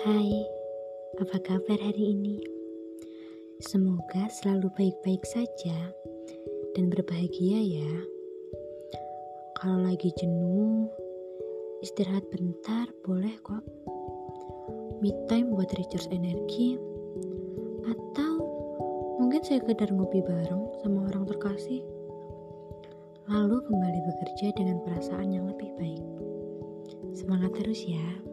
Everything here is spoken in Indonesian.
Hai, apa kabar hari ini? Semoga selalu baik-baik saja dan berbahagia ya. Kalau lagi jenuh, istirahat bentar boleh kok. Me time buat recharge energi atau mungkin saya sekedar ngopi bareng sama orang terkasih. Lalu kembali bekerja dengan perasaan yang lebih baik. Semangat terus ya.